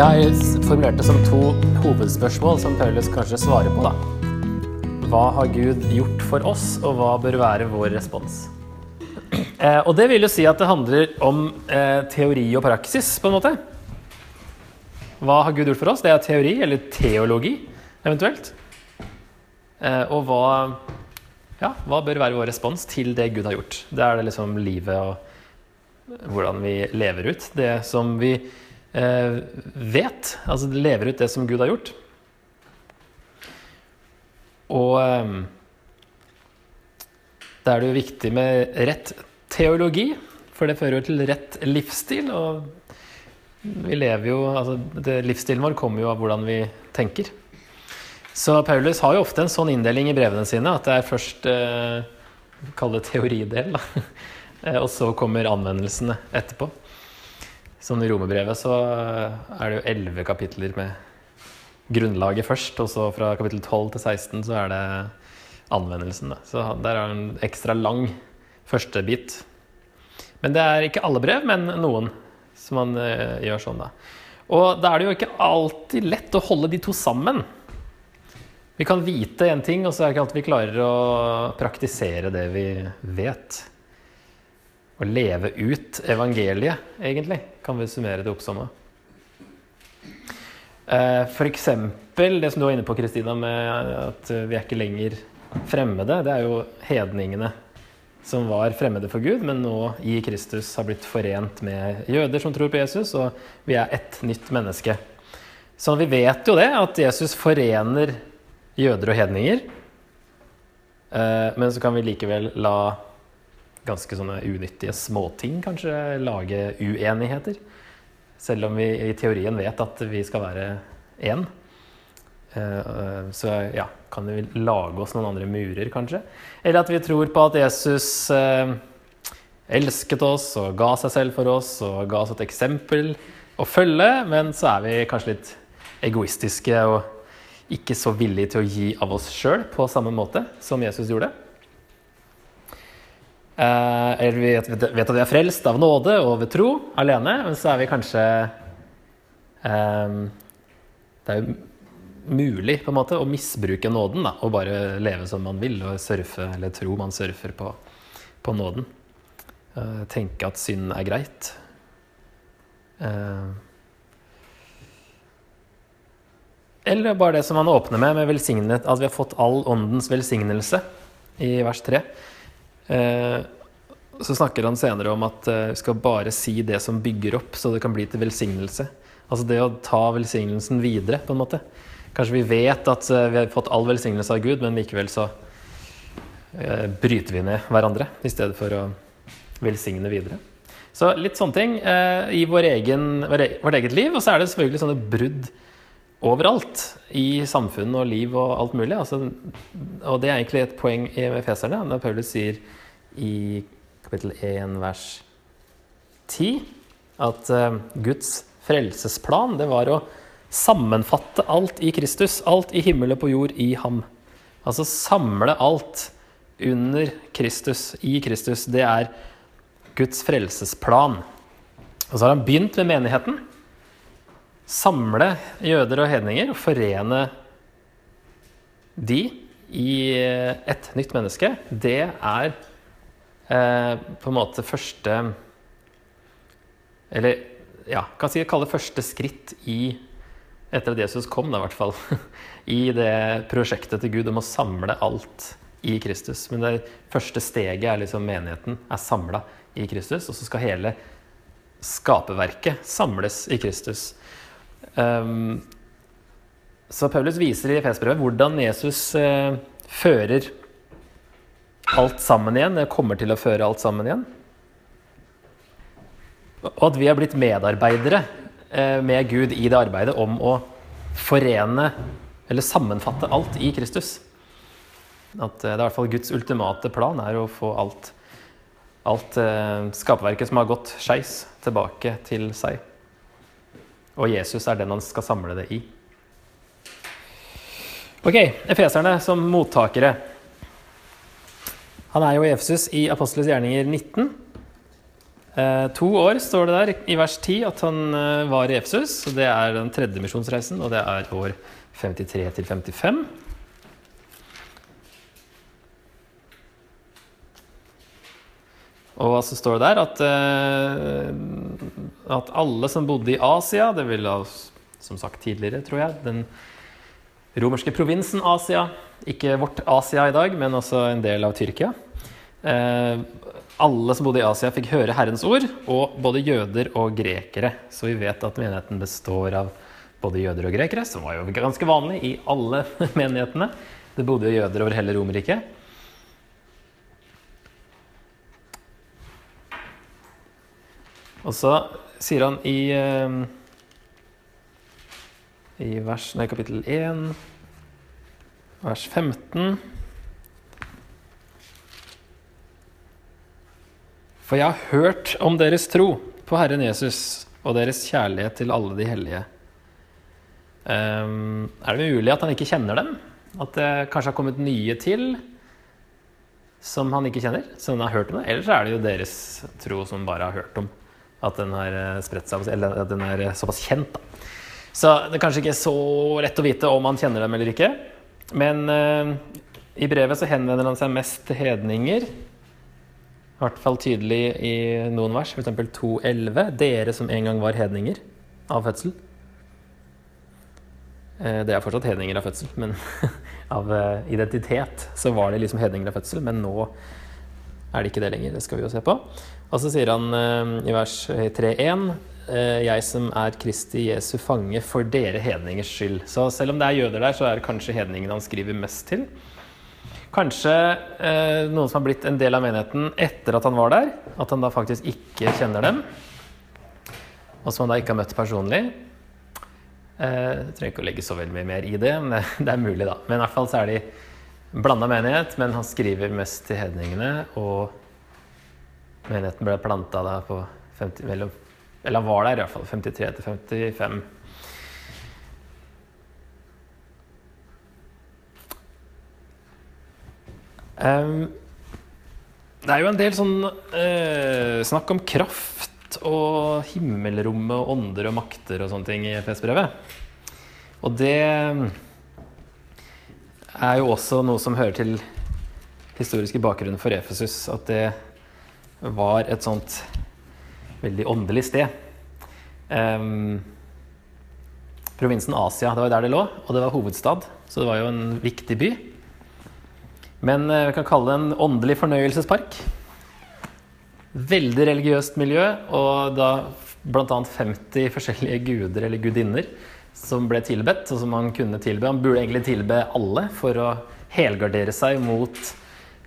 Jeg har formulert det som to hovedspørsmål som Paulus kanskje svarer på. da. Hva har Gud gjort for oss, og hva bør være vår respons? Eh, og det vil jo si at det handler om eh, teori og praksis, på en måte. Hva har Gud gjort for oss? Det er teori, eller teologi, eventuelt. Eh, og hva, ja, hva bør være vår respons til det Gud har gjort? Det er det liksom livet og hvordan vi lever ut. Det som vi vet. Altså lever ut det som Gud har gjort. Og eh, da er det jo viktig med rett teologi, for det fører jo til rett livsstil. Og vi lever jo Altså, det, livsstilen vår kommer jo av hvordan vi tenker. Så Paulus har jo ofte en sånn inndeling i brevene sine at det er først eh, Kall det teoridel, da. Eh, og så kommer anvendelsene etterpå. Som i romerbrevet så er det jo elleve kapitler med grunnlaget først, og så fra kapittel 12 til 16 så er det anvendelsen. Da. Så der er en ekstra lang første bit. Men det er ikke alle brev, men noen som man uh, gjør sånn, da. Og da er det jo ikke alltid lett å holde de to sammen. Vi kan vite én ting, og så er det ikke alltid vi klarer å praktisere det vi vet å leve ut evangeliet, egentlig, kan vi summere det opp som. Eh, F.eks. det som du var inne på, Kristina, med at vi er ikke lenger fremmede. Det er jo hedningene som var fremmede for Gud, men nå i Kristus har blitt forent med jøder som tror på Jesus, og vi er ett nytt menneske. Så vi vet jo det, at Jesus forener jøder og hedninger. Eh, men så kan vi likevel la ganske sånne unyttige småting kanskje lage uenigheter. Selv om vi i teorien vet at vi skal være én. Eh, så ja, kan vi lage oss noen andre murer, kanskje. Eller at vi tror på at Jesus eh, elsket oss og ga seg selv for oss og ga oss et eksempel å følge, men så er vi kanskje litt egoistiske og ikke så villige til å gi av oss sjøl på samme måte som Jesus gjorde. Eh, eller vi vet, at vi er frelst av nåde og ved tro alene, men så er vi kanskje eh, Det er jo mulig på en måte å misbruke nåden da, og bare leve som man vil og surfe, eller tro man surfer på, på nåden. Eh, tenke at synd er greit. Eh, eller bare det som han åpner med, med at vi har fått all åndens velsignelse i vers 3. Eh, så snakker han senere om at eh, vi skal bare si det som bygger opp, så det kan bli til velsignelse. Altså det å ta velsignelsen videre, på en måte. Kanskje vi vet at eh, vi har fått all velsignelse av Gud, men likevel så bryter vi ned hverandre i stedet for å velsigne videre. Så litt sånne ting i vår egen, vårt eget liv. Og så er det selvfølgelig sånne brudd overalt i samfunn og liv og alt mulig. Altså, og det er egentlig et poeng i Efeserne, når Paulus sier i kapittel 1 vers 10 at uh, Guds frelsesplan det var å sammenfatte alt i Kristus. Alt i himmel og på jord i ham. Altså samle alt under Kristus, i Kristus. Det er Guds frelsesplan. Og så har han begynt med menigheten. Samle jøder og hedninger og forene de i et nytt menneske. Det er eh, på en måte første Eller ja, kan si kalle det første skritt i etter at Jesus kom, da, i hvert fall, i det prosjektet til Gud om å samle alt i Kristus. Men det første steget er liksom menigheten er samla i Kristus, og så skal hele skaperverket samles i Kristus. Um, så Paulus viser i Efesbrevet hvordan Jesus uh, fører alt sammen igjen. Det kommer til å føre alt sammen igjen. Og at vi har blitt medarbeidere eh, med Gud i det arbeidet om å forene eller sammenfatte alt i Kristus. At eh, det er i hvert fall Guds ultimate plan er å få alt, alt eh, skaperverket som har gått skeis, tilbake til seg. Og Jesus er den han skal samle det i. Ok, efeserne som mottakere. Han er jo i Efesus i Apostelens gjerninger 19. Eh, to år står det der i vers 10 at han eh, var i Efesus. og Det er den tredje misjonsreisen, og det er år 53 til 55. Og så står det der at, eh, at alle som bodde i Asia, det ville som sagt tidligere, tror jeg, den romerske provinsen Asia, ikke vårt Asia i dag, men også en del av Tyrkia. Eh, alle som bodde i Asia, fikk høre Herrens ord, og både jøder og grekere. Så vi vet at menigheten består av både jøder og grekere, som var jo ganske vanlig i alle menighetene. Det bodde jo jøder over hele Romerriket. Og så sier han i, eh, i vers, nei, kapittel 1, vers 15 For jeg har hørt om deres tro på Herren Jesus og deres kjærlighet til alle de hellige. Um, er det mulig at han ikke kjenner dem? At det kanskje har kommet nye til som han ikke kjenner? Som han har hørt om det? Eller er det jo deres tro som bare har hørt om at den har eh, spredt seg, eller at den er såpass kjent. Da. Så det er kanskje ikke så lett å vite om han kjenner dem eller ikke. Men uh, i brevet så henvender han seg mest til hedninger. I hvert fall tydelig i noen vers, f.eks. 2.11. Dere som en gang var hedninger av fødsel. Uh, det er fortsatt hedninger av fødsel, men av uh, identitet så var det liksom hedninger av fødsel. Men nå er det ikke det lenger. Det skal vi jo se på. Og så sier han eh, i vers 3.1 eh, jeg som er Kristi Jesu fange for dere hedningers skyld. Så selv om det er jøder der, så er det kanskje hedningene han skriver mest til. Kanskje eh, noen som har blitt en del av menigheten etter at han var der. At han da faktisk ikke kjenner dem. Og som han da ikke har møtt personlig. Eh, jeg trenger ikke å legge så veldig mye mer i det, men det er mulig, da. Men i hvert fall så er de blanda menighet, men han skriver mest til hedningene. og Menigheten ble planta da på 50, mellom, eller var der i hvert fall, 53 til 55. Um, det er jo en del sånn uh, snakk om kraft og himmelrommet og ånder og makter og sånne ting i FS-brevet. Og det er jo også noe som hører til historiske bakgrunnen for Efesus. At det var et sånt veldig åndelig sted. Um, provinsen Asia, det var der det lå, og det var hovedstad, så det var jo en viktig by. Men uh, vi kan kalle det en åndelig fornøyelsespark. Veldig religiøst miljø, og da bl.a. 50 forskjellige guder eller gudinner som ble tilbedt, og som han kunne tilbe. Han burde egentlig tilbe alle for å helgardere seg mot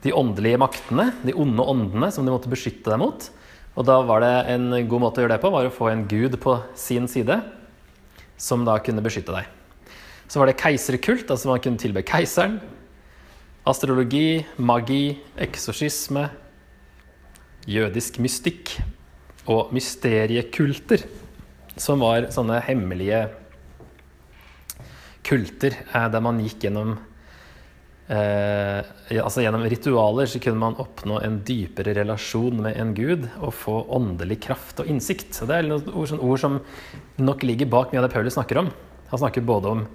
de åndelige maktene, de onde åndene, som de måtte beskytte deg mot. Og da var det en god måte å gjøre det på, var å få en gud på sin side, som da kunne beskytte deg. Så var det keiserkult, altså man kunne tilbe keiseren. Astrologi, magi, eksorsisme, jødisk mystikk og mysteriekulter, som var sånne hemmelige kulter eh, der man gikk gjennom Eh, altså Gjennom ritualer så kunne man oppnå en dypere relasjon med en gud og få åndelig kraft og innsikt. Så Det er ord, sånn ord som nok ligger bak mye av det Paulus snakker om. Han snakker både om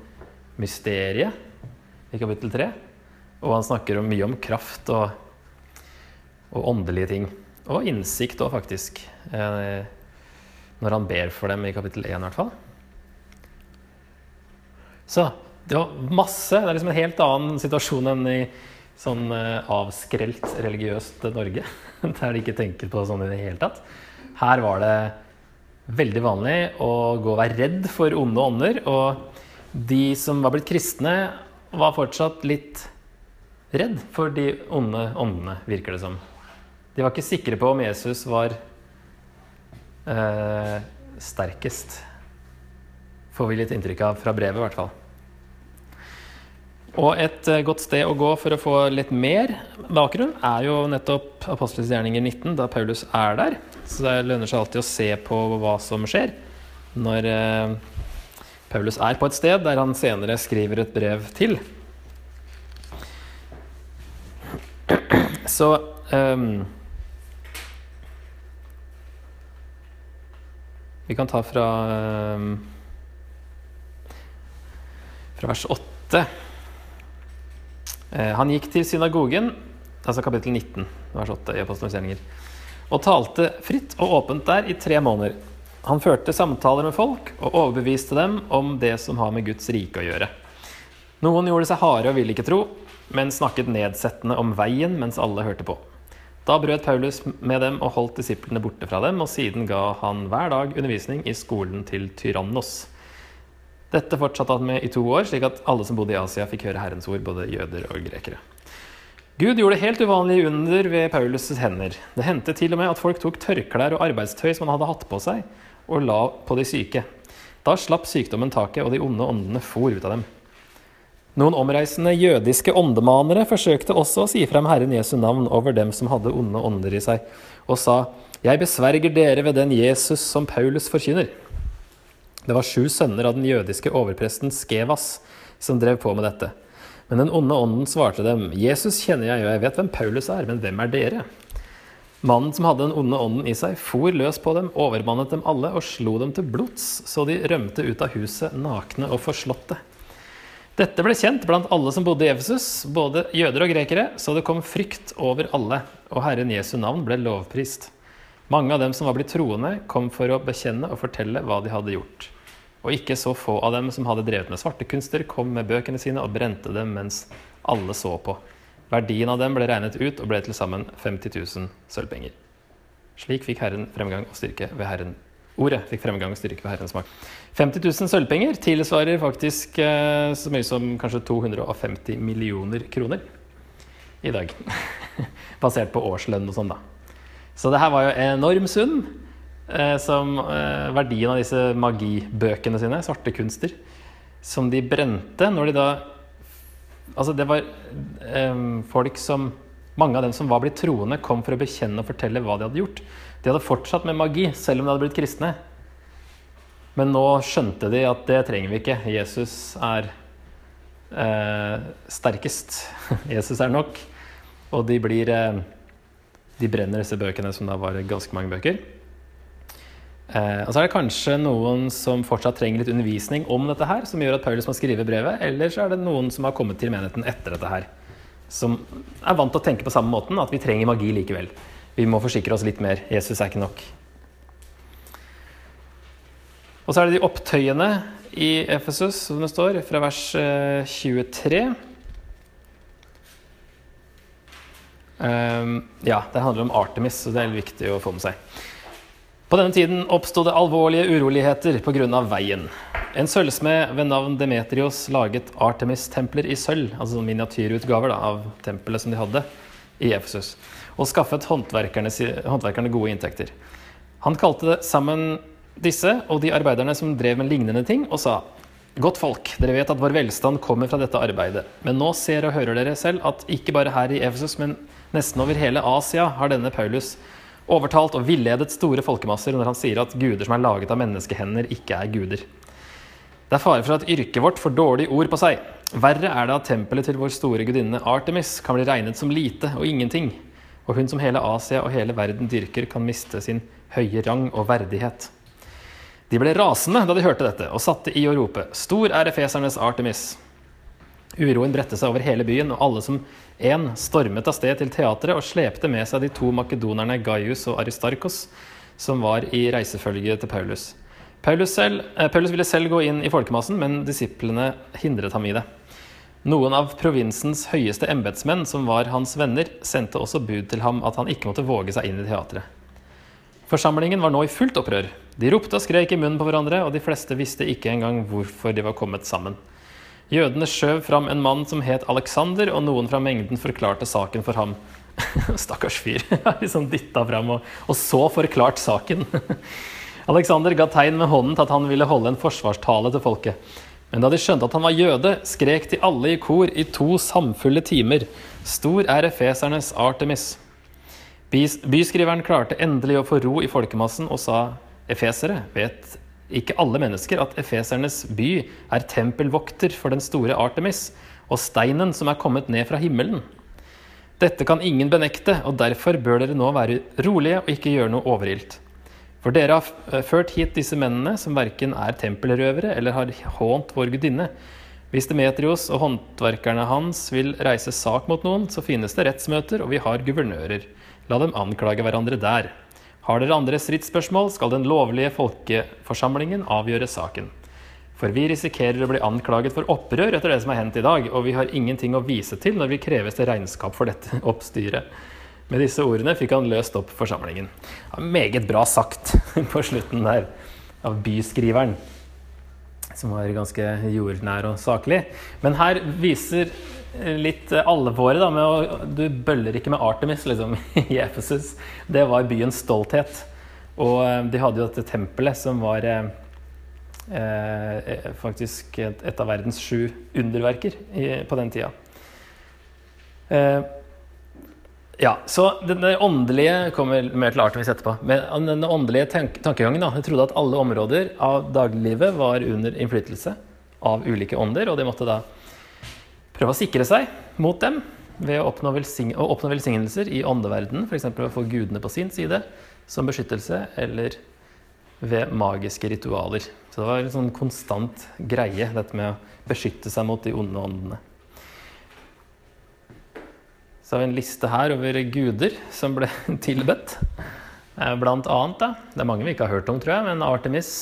mysteriet i kapittel 3, og han snakker om, mye om kraft og, og åndelige ting. Og innsikt òg, faktisk. Eh, når han ber for dem i kapittel 1, i hvert fall. Så det var masse. Det er liksom en helt annen situasjon enn i sånn uh, avskrelt religiøst Norge. Der de ikke tenker på sånn i det hele tatt. Her var det veldig vanlig å gå og være redd for onde ånder. Og de som var blitt kristne, var fortsatt litt redd for de onde åndene, virker det som. De var ikke sikre på om Jesus var uh, sterkest. Får vi litt inntrykk av fra brevet, i hvert fall. Og et eh, godt sted å gå for å få litt mer bakgrunn er jo nettopp Apostelens gjerninger 19, da Paulus er der. Så det lønner seg alltid å se på hva som skjer når eh, Paulus er på et sted der han senere skriver et brev til. Så um, Vi kan ta fra um, fra vers 8. Eh, han gikk til synagogen, altså kapittel 19, vers 8 i gjerninger, og talte fritt og åpent der i tre måneder. Han førte samtaler med folk og overbeviste dem om det som har med Guds rike å gjøre. Noen gjorde seg harde og ville ikke tro, men snakket nedsettende om veien mens alle hørte på. Da brøt Paulus med dem og holdt disiplene borte fra dem, og siden ga han hver dag undervisning i skolen til Tyrannos. Dette fortsatte han med i to år, slik at alle som bodde i Asia, fikk høre Herrens ord, både jøder og grekere. Gud gjorde helt uvanlige under ved Paulus' hender. Det hendte til og med at folk tok tørklær og arbeidstøy som han hadde hatt på seg, og la på de syke. Da slapp sykdommen taket, og de onde åndene for ut av dem. Noen omreisende jødiske åndemanere forsøkte også å si frem Herren Jesu navn over dem som hadde onde ånder i seg, og sa, Jeg besverger dere ved den Jesus som Paulus forkynner. Det var sju sønner av den jødiske overpresten Skevas som drev på med dette. Men den onde ånden svarte dem, Jesus kjenner jeg, og jeg vet hvem Paulus er, men hvem er dere? Mannen som hadde den onde ånden i seg, for løs på dem, overmannet dem alle og slo dem til blods, så de rømte ut av huset nakne og forslåtte. Dette ble kjent blant alle som bodde i Efesus, både jøder og grekere, så det kom frykt over alle, og Herren Jesu navn ble lovprist. Mange av dem som var blitt troende, kom for å bekjenne og fortelle hva de hadde gjort. Og ikke så få av dem som hadde drevet med svartekunster, kom med bøkene sine og brente dem mens alle så på. Verdien av dem ble regnet ut og ble til sammen 50 000 sølvpenger. Slik fikk Herren fremgang og styrke ved Herren. Ordet fikk fremgang og styrke ved Herrens makt. 50 000 sølvpenger tilsvarer faktisk eh, så mye som kanskje 250 millioner kroner i dag. Basert på årslønn og sånn, da. Så det her var jo enorm sum. Eh, som eh, verdien av disse magibøkene sine, svarte kunster, som de brente når de da Altså, det var eh, folk som Mange av dem som var blitt troende, kom for å bekjenne og fortelle hva de hadde gjort. De hadde fortsatt med magi, selv om de hadde blitt kristne. Men nå skjønte de at det trenger vi ikke. Jesus er eh, sterkest. Jesus er nok. Og de blir eh, De brenner disse bøkene, som da var ganske mange bøker. Eh, og så er det kanskje noen som fortsatt trenger litt undervisning om dette her, som gjør at Paulus må skrive brevet, eller så er det noen som har kommet til menigheten etter dette her, som er vant til å tenke på samme måten, at vi trenger magi likevel. Vi må forsikre oss litt mer. Jesus er ikke nok. Og så er det de opptøyene i Efesus, som det står, fra vers 23. Um, eh, ja, det handler om Artemis, så det er viktig å få med seg. På denne tiden oppsto det alvorlige uroligheter pga. veien. En sølvsmed ved navn Demetrios laget Artemis-templer i sølv, altså miniatyrutgaver da, av tempelet som de hadde i Efesus, og skaffet håndverkerne, håndverkerne gode inntekter. Han kalte sammen disse og de arbeiderne som drev med lignende ting, og sa Godt folk, dere vet at vår velstand kommer fra dette arbeidet, men nå ser og hører dere selv at ikke bare her i Efesus, men nesten over hele Asia har denne Paulus overtalt og villedet store folkemasser når han sier at guder som er laget av menneskehender, ikke er guder. Det er fare for at yrket vårt får dårlige ord på seg. Verre er det at tempelet til vår store gudinne Artemis kan bli regnet som lite og ingenting, og hun som hele Asia og hele verden dyrker, kan miste sin høye rang og verdighet. De ble rasende da de hørte dette, og satte i å rope:" Stor er efesernes Artemis! Uroen bredte seg over hele byen, og alle som en stormet av sted til teatret og slepte med seg de to makedonerne Gaius og Aristarkos, som var i reisefølget til Paulus. Paulus, selv, eh, Paulus ville selv gå inn i folkemassen, men disiplene hindret ham i det. Noen av provinsens høyeste embetsmenn, som var hans venner, sendte også bud til ham at han ikke måtte våge seg inn i teatret. Forsamlingen var nå i fullt opprør. De ropte og skrek i munnen på hverandre, og de fleste visste ikke engang hvorfor de var kommet sammen. Jødene skjøv fram en mann som het Alexander, og noen fra mengden forklarte saken for ham. Stakkars fyr. liksom dytta fram og, og, så forklart saken. Alexander ga tegn med hånden til at han ville holde en forsvarstale til folket. Men da de skjønte at han var jøde, skrek de alle i kor i to samfulle timer. Stor er efesernes Artemis. Byskriveren klarte endelig å få ro i folkemassen og sa efesere, vet ikke alle mennesker at efesernes by er tempelvokter for den store Artemis og steinen som er kommet ned fra himmelen. Dette kan ingen benekte, og derfor bør dere nå være rolige og ikke gjøre noe overilt. For dere har ført hit disse mennene, som verken er tempelrøvere eller har hånt vår gudinne. Hvis Demetrios og håndverkerne hans vil reise sak mot noen, så finnes det rettsmøter, og vi har guvernører. La dem anklage hverandre der. Har dere andre stridsspørsmål, skal den lovlige folkeforsamlingen avgjøre saken. For vi risikerer å bli anklaget for opprør etter det som har hendt i dag, og vi har ingenting å vise til når vi kreves til regnskap for dette oppstyret. Med disse ordene fikk han løst opp forsamlingen. Ja, meget bra sagt på slutten der av byskriveren, som var ganske jordnær og saklig. Men her viser litt alvoret da, med å Du bøller ikke med Artemis liksom, i Efesus. Det var byens stolthet. Og eh, de hadde jo dette tempelet som var eh, eh, faktisk et, et, av verdens sju underverker i, på den tida. Eh, ja, så den åndelige kommer mer til Artemis etterpå. Men den åndelige tank tankegangen da, jeg trodde at alle områder av dagliglivet var under innflytelse av ulike ånder, og de måtte da prøve å sikre seg mot dem ved å oppnå, velsign å oppnå velsignelser i åndeverdenen, f.eks. å få gudene på sin side som beskyttelse, eller ved magiske ritualer. Så det var en sånn konstant greie, dette med å beskytte seg mot de onde åndene. Så har vi en liste her over guder som ble tilbedt. Eh, blant annet, da. Det er mange vi ikke har hørt om, tror jeg, men Artemis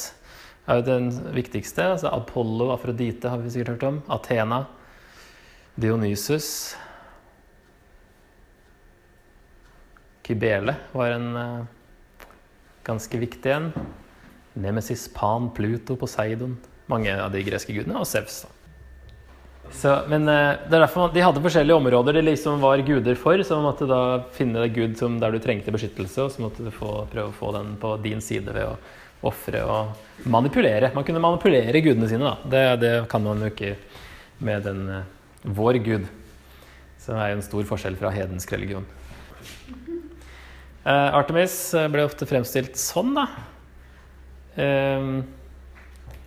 er jo den viktigste. Altså Apollo, Afrodite har vi sikkert hørt om. Athena. Dionysus. Kybele var en uh, ganske viktig en. Nemesis, Pan, Pluto, Poseidon. Mange av de greske gudene. Og Sevs. Så, men eh, det er derfor De hadde forskjellige områder de liksom var guder for. Så man måtte da finne deg gud som, der du trengte beskyttelse, og så måtte du få, prøve å få den på din side ved å ofre og manipulere. Man kunne manipulere gudene sine. da. Det, det kan man jo ikke med den uh, vår gud. Som er jo en stor forskjell fra hedensk religion. Uh, Artemis ble ofte fremstilt sånn, da. Uh,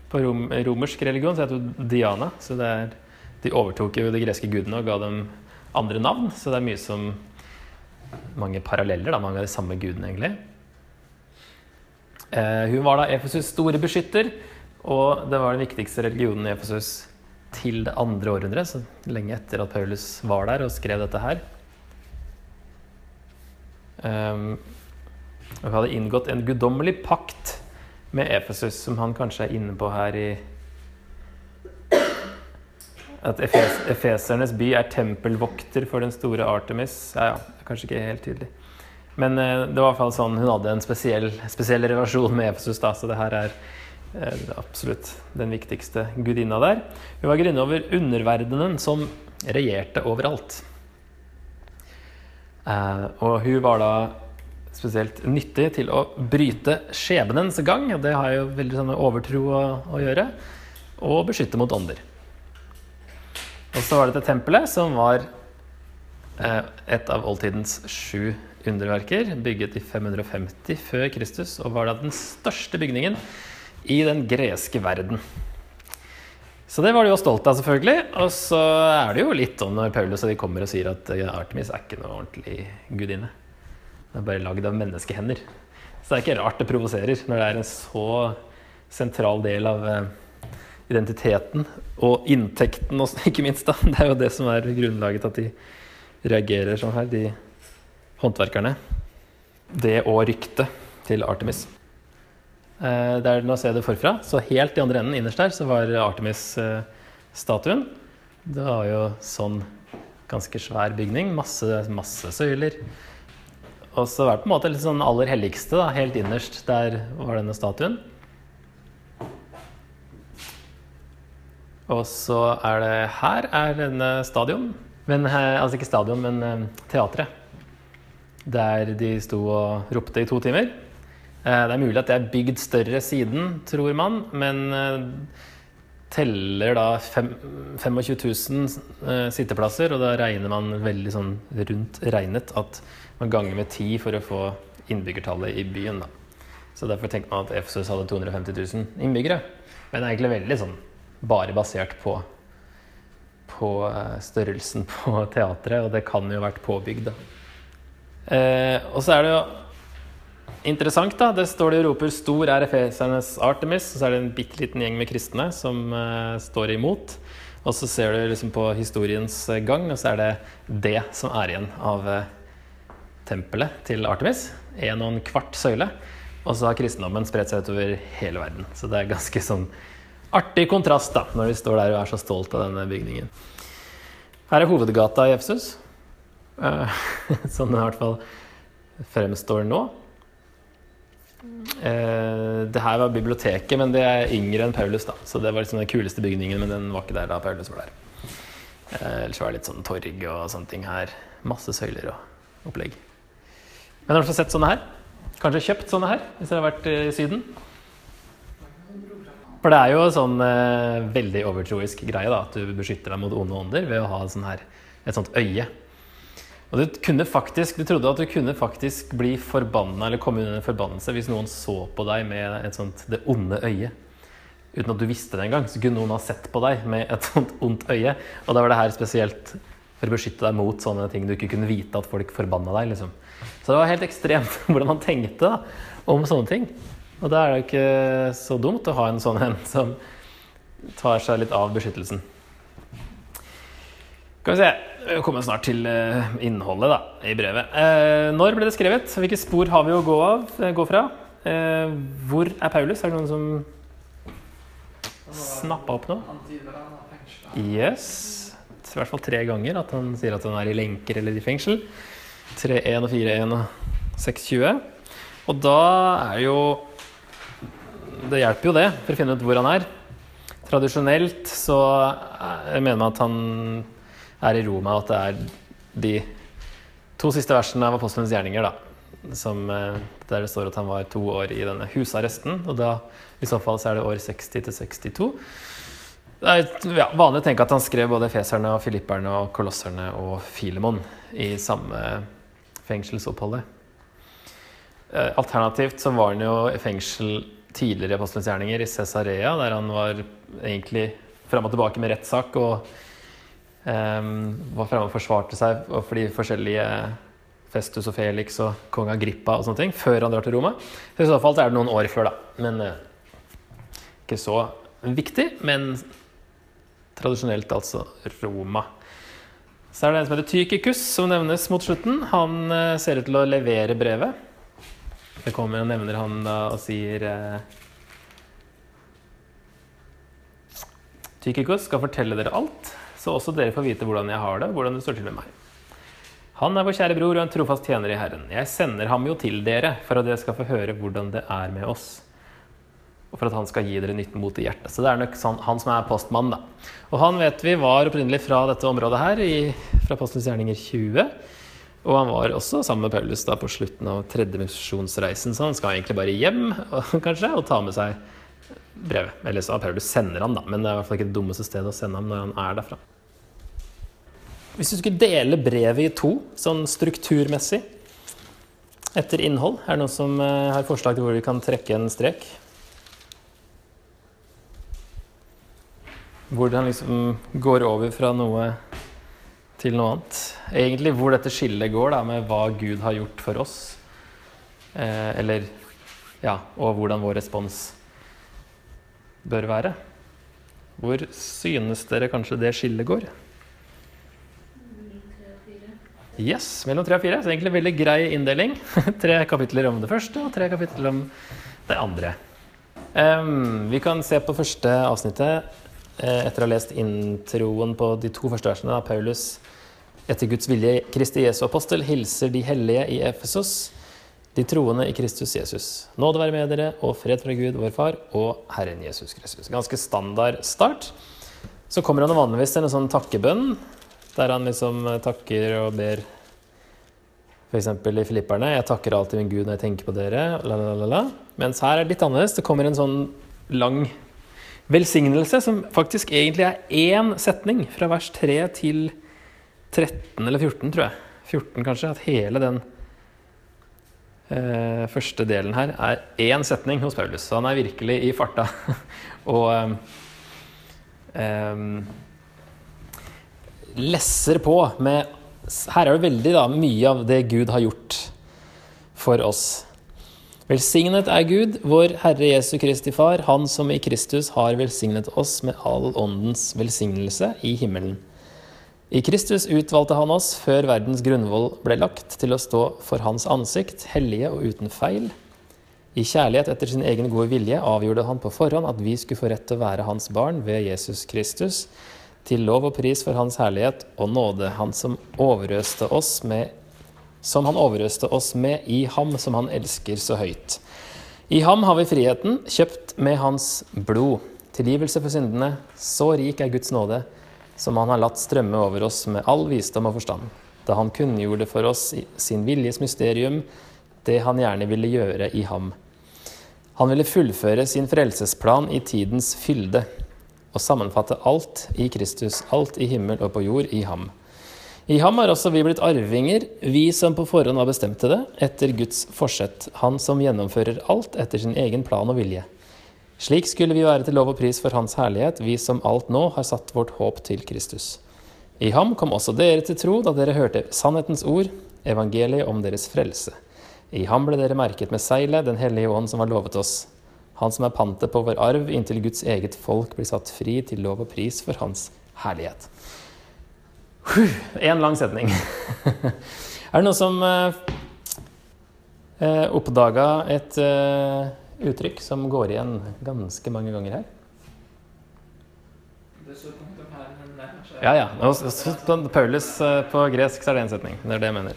på rom, romersk religion så heter hun Diana. så det er de overtok jo de greske gudene og ga dem andre navn, så det er mye som mange paralleller, da, mange av de samme gudene, egentlig. Eh, hun var da Efesus' store beskytter, og det var den viktigste religionen i Efesus til det andre århundret, så lenge etter at Paulus var der og skrev dette her. Um, og hadde inngått en guddommelig pakt med Efesus, som han kanskje er inne på her i at Efes, efesernes by er tempelvokter for den store Artemis. Ja, ja, kanskje ikke helt tydelig. Men uh, det var i hvert fall sånn hun hadde en spesiell, spesiell relasjon med Efesus. Da, så det her er absolutt den viktigste gudinna der. Hun var grunnet over underverdenen som regjerte overalt. Eh, og hun var da spesielt nyttig til å bryte skjebnens gang. Det har jo veldig sånn overtro å, å gjøre. Og beskytte mot ånder. Og så var det dette tempelet, som var eh, et av oldtidens sju underverker, bygget i 550 før Kristus, og var da den største bygningen i den greske verden. Så det var de jo stolte av, selvfølgelig. Og så er det jo litt sånn når Paulus og de kommer og sier at Artemis er ikke noe ordentlig gudinne. Det er bare lagd av menneskehender. Så det er ikke rart det provoserer når det er en så sentral del av eh, identiteten og inntekten også, ikke minst. da. Det er jo det som er grunnlaget at de reagerer sånn her, de håndverkerne. Det og ryktet til Artemis. Eh, der Nå ser jeg det forfra. Så helt i andre enden, innerst der, så var Artemis-statuen. Det var jo sånn ganske svær bygning. Masse, masse søyler. Og så var det på en måte litt sånn aller helligste, da, helt innerst. Der var denne statuen. Og så er det her er denne stadion. Men, eh, altså ikke stadion, men eh, teatret. Der de sto og ropte i to timer. Eh, det er mulig at det er bygd større siden, tror man, men teller da 25 000 sitteplasser, og da regner man veldig sånn rundt regnet at man ganger med ti for å få innbyggertallet i byen. da. Så derfor tenker man at Efesus hadde 250 000 innbyggere. Men det er egentlig veldig sånn bare basert på, på eh, størrelsen på teatret, og det kan jo ha vært påbygd, da. Eh, og så er det jo interessant, da. Det står de og roper 'Stor er efesernes Artemis', og så er det en bitte liten gjeng med kristne som uh, står imot. Og så ser du liksom på historiens gang, og så er det det som er igjen av uh, tempelet til Artemis. En og en kvart søyle. Og så har kristendommen spredt seg utover hele verden. Så det er ganske sånn artig kontrast da, når de står der og er så stolt av denne bygningen. Her er hovedgata i Efsus. Uh, sånn den i hvert fall fremstår nå. Uh, det her var biblioteket, men det er yngre enn Paulus. da Så det var liksom den kuleste bygningen, men den var ikke der da Paulus var der. Uh, ellers var det litt sånn torg og sånne ting her. Masse søyler og opplegg. Men har du sett sånne her? Kanskje kjøpt sånne her hvis dere har vært i Syden? For det er jo sånn eh, veldig overtroisk greie da, at du beskytter deg mot onde ånder ved å ha sånn her, et sånt øye. Og du, kunne faktisk, du trodde at du kunne faktisk bli forbanna eller komme under en forbannelse hvis noen så på deg med et sånt det onde øyet. Uten at du visste det engang, så kunne noen ha sett på deg med et sånt ondt øye. Og da var det her spesielt for å beskytte deg mot sånne ting du ikke kunne vite at folk forbanna deg. liksom. Så det var helt ekstremt hvordan han tenkte da, om sånne ting. Og da er det ikke så dumt å ha en sånn en som tar seg litt av beskyttelsen. Skal vi se Vi kommer snart til eh, innholdet da, i brevet. Eh, når ble det skrevet? Hvilke spor har vi å gå, av, eh, gå fra? hvor er Paulus? Er det noen som snappa opp noe? Yes. I hvert fall tre ganger at han sier at han er i lenker eller i fengsel. 3.1 og 4.1 og 6.20. Og da er jo det hjelper jo det, for å finne ut hvor han er. Tradisjonelt så mener man at han er i Roma, at det er de to siste versene av apostelens gjerninger da, som, eh, der det står at han var to år i denne husarresten. Og da i så fall så er det år 60 til 62. Det er ja, vanlig å tenke at han skrev både feserne og filipperne og kolosserne og Filemon i samme fengselsoppholdet. Eh, alternativt så var han jo i fengsel tidligere apostelens gjerninger, i Cesarea, der han var egentlig fram og tilbake med rettssak og var framme og forsvarte seg for de forskjellige Festus og Felix og kong Agrippa og sånne ting, før han drar til Roma. I så fall er det noen år før, da. Men uh, ikke så viktig. Men tradisjonelt altså Roma. Så er det en som heter Tykikus, som nevnes mot slutten. Han uh, ser ut til å levere brevet. Det kommer og nevner han da og sier eh, Tykikus skal fortelle dere alt, så også dere får vite hvordan jeg har det, og hvordan det står til med meg. Han er vår kjære bror og en trofast tjener i Herren. Jeg sender ham jo til dere for at dere skal få høre hvordan det er med oss. Og for at han skal gi dere nytt mot i hjertet. Så det er nok sånn, han som er postmann, da. Og han vet vi var opprinnelig fra dette området her, i, fra Postens gjerninger 20. Og han var også sammen med Paulus da på slutten av tredje misjonsreisen, så han skal egentlig bare hjem kanskje, og ta med seg brevet. Eller så Paulus sender han, da, men det er i hvert fall ikke det dummeste stedet å sende ham når han er derfra. Hvis du skulle dele brevet i to, sånn strukturmessig, etter innhold, er det noen som eh, har forslag til hvor vi kan trekke en strek? Hvor den liksom går over fra noe til noe annet. Egentlig hvor dette skillet går da, med hva Gud har gjort for oss. Eh, eller ja, og hvordan vår respons bør være. Hvor synes dere kanskje det skillet går? Yes, mellom tre og fire. Så egentlig en veldig grei inndeling. tre kapitler om det første og tre kapitler om det andre. Um, vi kan se på første avsnittet eh, etter å ha lest introen på de to første versene av Paulus etter Guds vilje, Kristi Jesu apostel, hilser de hellige i Efesos, de troende i Kristus Jesus. Nåde være med dere, og fred fra Gud, vår Far, og Herren Jesus Kristus. Ganske standard start. Så kommer han vanligvis til en sånn takkebønn, der han liksom takker og ber f.eks. i Filipperne 'Jeg takker alltid min Gud når jeg tenker på dere', la, la, la, la. Mens her er det litt annerledes. Det kommer en sånn lang velsignelse, som faktisk egentlig er én setning, fra vers 3 til 13 eller 14, tror jeg. 14 kanskje. At hele den eh, første delen her er én setning hos Paulus. Så han er virkelig i farta. og eh, lesser på med Her er det veldig da, mye av det Gud har gjort for oss. Velsignet er Gud, vår Herre Jesu Kristi Far, Han som i Kristus har velsignet oss med all åndens velsignelse i himmelen. I Kristus utvalgte han oss før verdens grunnvoll ble lagt, til å stå for hans ansikt, hellige og uten feil. I kjærlighet etter sin egen gode vilje avgjorde han på forhånd at vi skulle få rett til å være hans barn ved Jesus Kristus, til lov og pris for hans herlighet og nåde, han som oss med som han overøste oss med i ham som han elsker så høyt. I ham har vi friheten, kjøpt med hans blod. Tilgivelse for syndene. Så rik er Guds nåde som han har latt strømme over oss med all visdom og forstand, da han kunngjorde for oss sin viljes mysterium, det han gjerne ville gjøre i ham. Han ville fullføre sin frelsesplan i tidens fylde og sammenfatte alt i Kristus, alt i himmel og på jord, i ham. I ham har også vi blitt arvinger, vi som på forhånd har bestemt det, etter Guds forsett, han som gjennomfører alt etter sin egen plan og vilje. Slik skulle vi være til lov og pris for Hans herlighet, vi som alt nå har satt vårt håp til Kristus. I ham kom også dere til tro da dere hørte sannhetens ord, evangeliet om deres frelse. I ham ble dere merket med seilet, Den hellige ånd som var lovet oss. Han som er pantet på vår arv, inntil Guds eget folk blir satt fri til lov og pris for Hans herlighet. Én lang setning. er det noen som eh, eh oppdaga et eh, uttrykk som går igjen ganske mange ganger her. Ja, ja. Paulus eh, på gresk så er det én setning. Det er det jeg mener.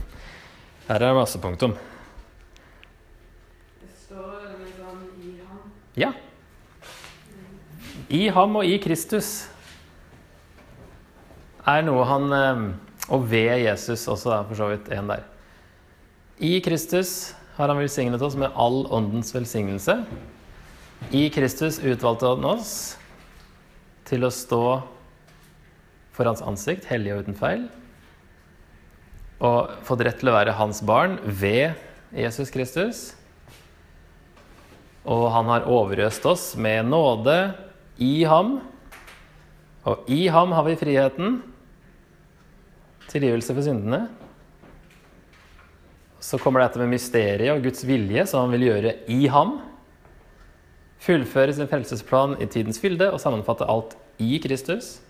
Her er det masse punktum. Det står liksom i ham. Ja. I ham og i Kristus er noe han eh, Og ved Jesus også da, for så vidt en der. I Kristus har han velsignet oss med all åndens velsignelse. I Kristus utvalgte han oss til å stå for hans ansikt, hellig og uten feil. Og fått rett til å være hans barn ved Jesus Kristus. Og han har overøst oss med nåde i ham. Og i ham har vi friheten, tilgivelse for syndene så kommer dette med mysteriet og Guds vilje, som han vil gjøre i ham. Fullføre sin frelsesplan i tidens fylde og sammenfatte alt i Kristus.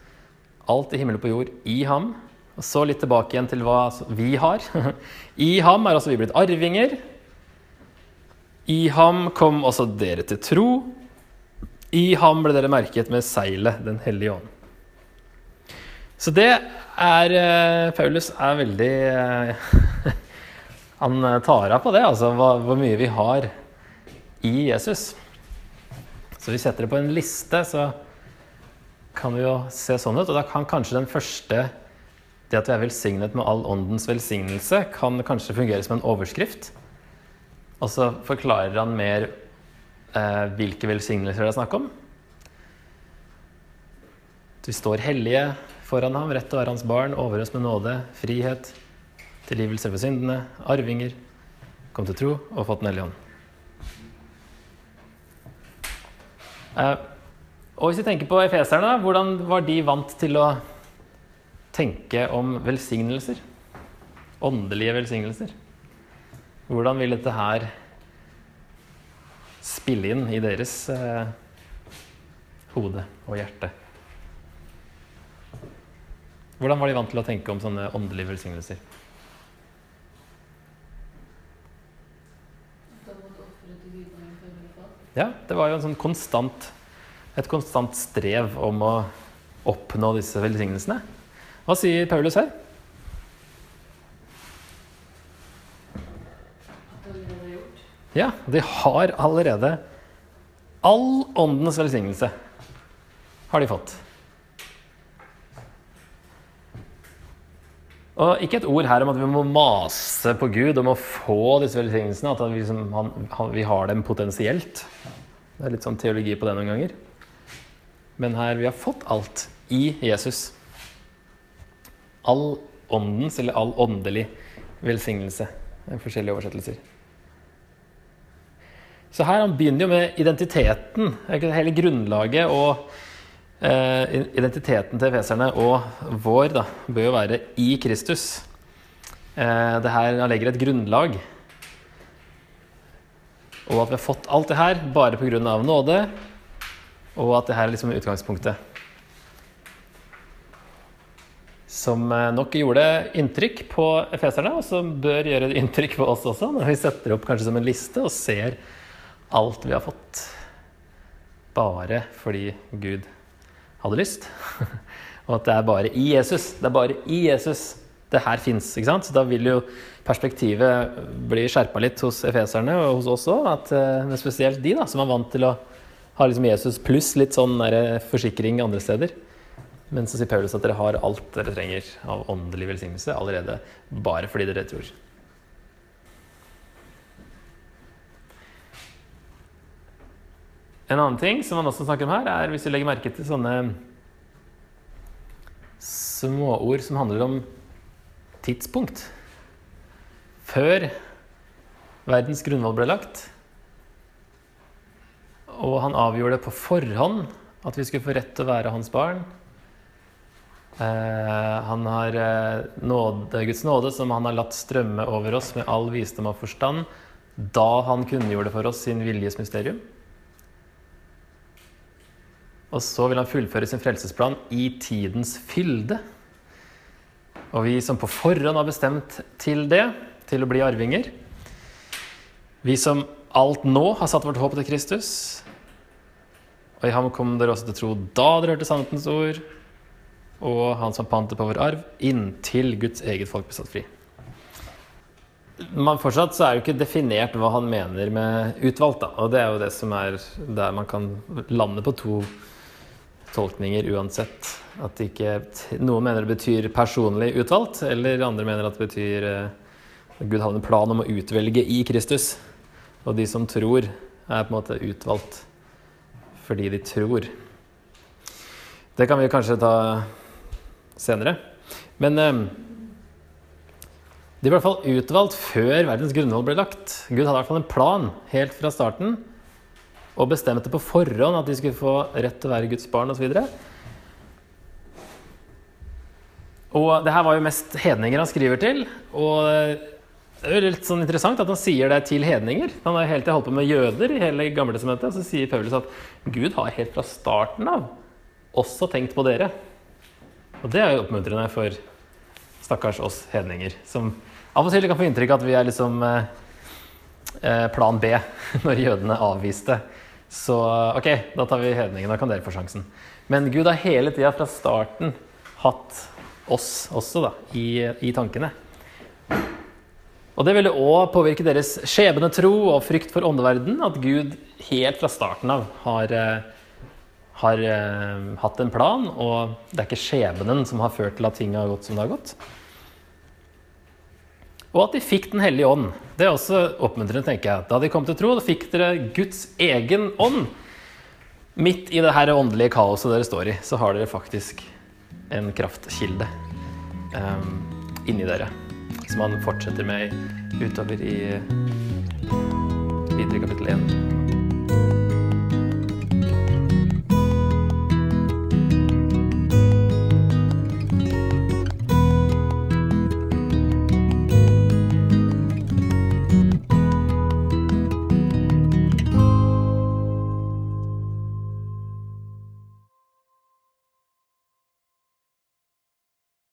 Alt i himmel og på jord i ham. Og så litt tilbake igjen til hva vi har. I ham er også vi blitt arvinger. I ham kom også dere til tro. I ham ble dere merket med seilet Den hellige ånd. Så det er eh, Paulus er veldig eh, han eh, tar av på det, altså hvor mye vi har i Jesus. Så vi setter det på en liste, så kan vi jo se sånn ut. Og da kan kanskje den første, det at vi er velsignet med all åndens velsignelse, kan kanskje fungere som en overskrift. Og så forklarer han mer eh, hvilke velsignelser det er snakk om. Vi står hellige foran ham, rett til å være hans barn, overøst med nåde, frihet, tilgivelse for syndene, arvinger, kom til tro og fått Den hellige ånd. Eh, og hvis vi tenker på efeserne, hvordan var de vant til å tenke om velsignelser? Åndelige velsignelser. Hvordan vil dette her spille inn i deres eh, hode og hjerte? Hvordan var de vant til å tenke om sånne åndelige velsignelser? Ja, det var jo sånn konstant, et konstant strev om å oppnå disse velsignelsene. Hva sier Paulus her? Ja, de har allerede all åndens velsignelse. Har de fått. Og ikke et ord her om at vi må mase på Gud om å få disse velsignelsene. At vi, liksom, han, han, vi, har dem potensielt. Det er litt sånn teologi på det noen ganger. Men her vi har fått alt i Jesus. All åndens, eller all åndelig velsignelse. Det er forskjellige oversettelser. Så her han begynner jo med identiteten, hele grunnlaget og Eh, identiteten til efeserne og vår da, bør jo være i Kristus. Eh, det her legger et grunnlag. Og at vi har fått alt det her bare pga. nåde, og at det her er liksom utgangspunktet. Som eh, nok gjorde inntrykk på efeserne, og som bør gjøre inntrykk på oss også, når vi setter opp kanskje som en liste og ser alt vi har fått. Bare fordi Gud hadde lyst. Og at det er bare i Jesus. Det er bare i Jesus det her fins. Så da vil jo perspektivet bli skjerpa litt hos efeserne og hos oss òg. Men eh, spesielt de da, som er vant til å ha liksom Jesus pluss litt sånn forsikring andre steder. Men så sier Paulus at dere har alt dere trenger av åndelig velsignelse allerede bare fordi dere tror. En annen ting som man også snakker om her, er hvis vi legger merke til sånne småord som handler om tidspunkt. Før verdens grunnvoll ble lagt. Og han avgjorde på forhånd at vi skulle få rett til å være hans barn. Eh, han har eh, nåde, Guds nåde som han har latt strømme over oss med all visdom og forstand da han kunngjorde for oss sin viljes mysterium. Og så vil han fullføre sin frelsesplan i tidens fylde. Og vi som på forhånd har bestemt til det, til å bli arvinger Vi som alt nå har satt vårt håp til Kristus. Og i ham kom dere også til tro da dere hørte sannhetens ord, og han som pantet på vår arv, inntil Guds eget folk ble satt fri. Men fortsatt så er jo ikke definert hva han mener med utvalgt. da, Og det er jo det som er der man kan lande på to tolkninger uansett. At ikke, noen mener det betyr personlig utvalgt, eller andre mener at det betyr eh, at Gud hadde en plan om å utvelge i Kristus. Og de som tror, er på en måte utvalgt fordi de tror. Det kan vi kanskje ta senere. Men eh, de ble i hvert fall utvalgt før verdens grunnhold ble lagt. Gud hadde i hvert fall en plan helt fra starten og bestemte på forhånd at de skulle få rett til å være Guds barn osv. Og, det her var jo mest hedninger han skriver til. Og det er jo litt sånn interessant at han sier det til hedninger. Han har hele tiden holdt på med jøder i hele Gamletestamentet. Og så sier Paulus at Gud har helt fra starten av også tenkt på dere. Og det er jo oppmuntrende for stakkars oss hedninger, som av og til kan få inntrykk av at vi er liksom eh, eh plan B når jødene avviste så ok, da tar vi hedningen. Da kan dere få sjansen. Men Gud har hele tida fra starten hatt oss også da, i, i tankene. Og det ville òg påvirke deres skjebnetro og frykt for åndeverden at Gud helt fra starten av har, eh, har uh, hatt en plan, og det er ikke skjebnen som har ført til at ting har gått som det har gått. Og at de fikk Den hellige ånd. Det er også oppmuntrende, tenker jeg. Da de kom til tro, fikk dere Guds egen ånd. Midt i det her åndelige kaoset dere står i, så har dere faktisk en kraftkilde um, inni dere. Som han fortsetter med utover i videre kapittel 1.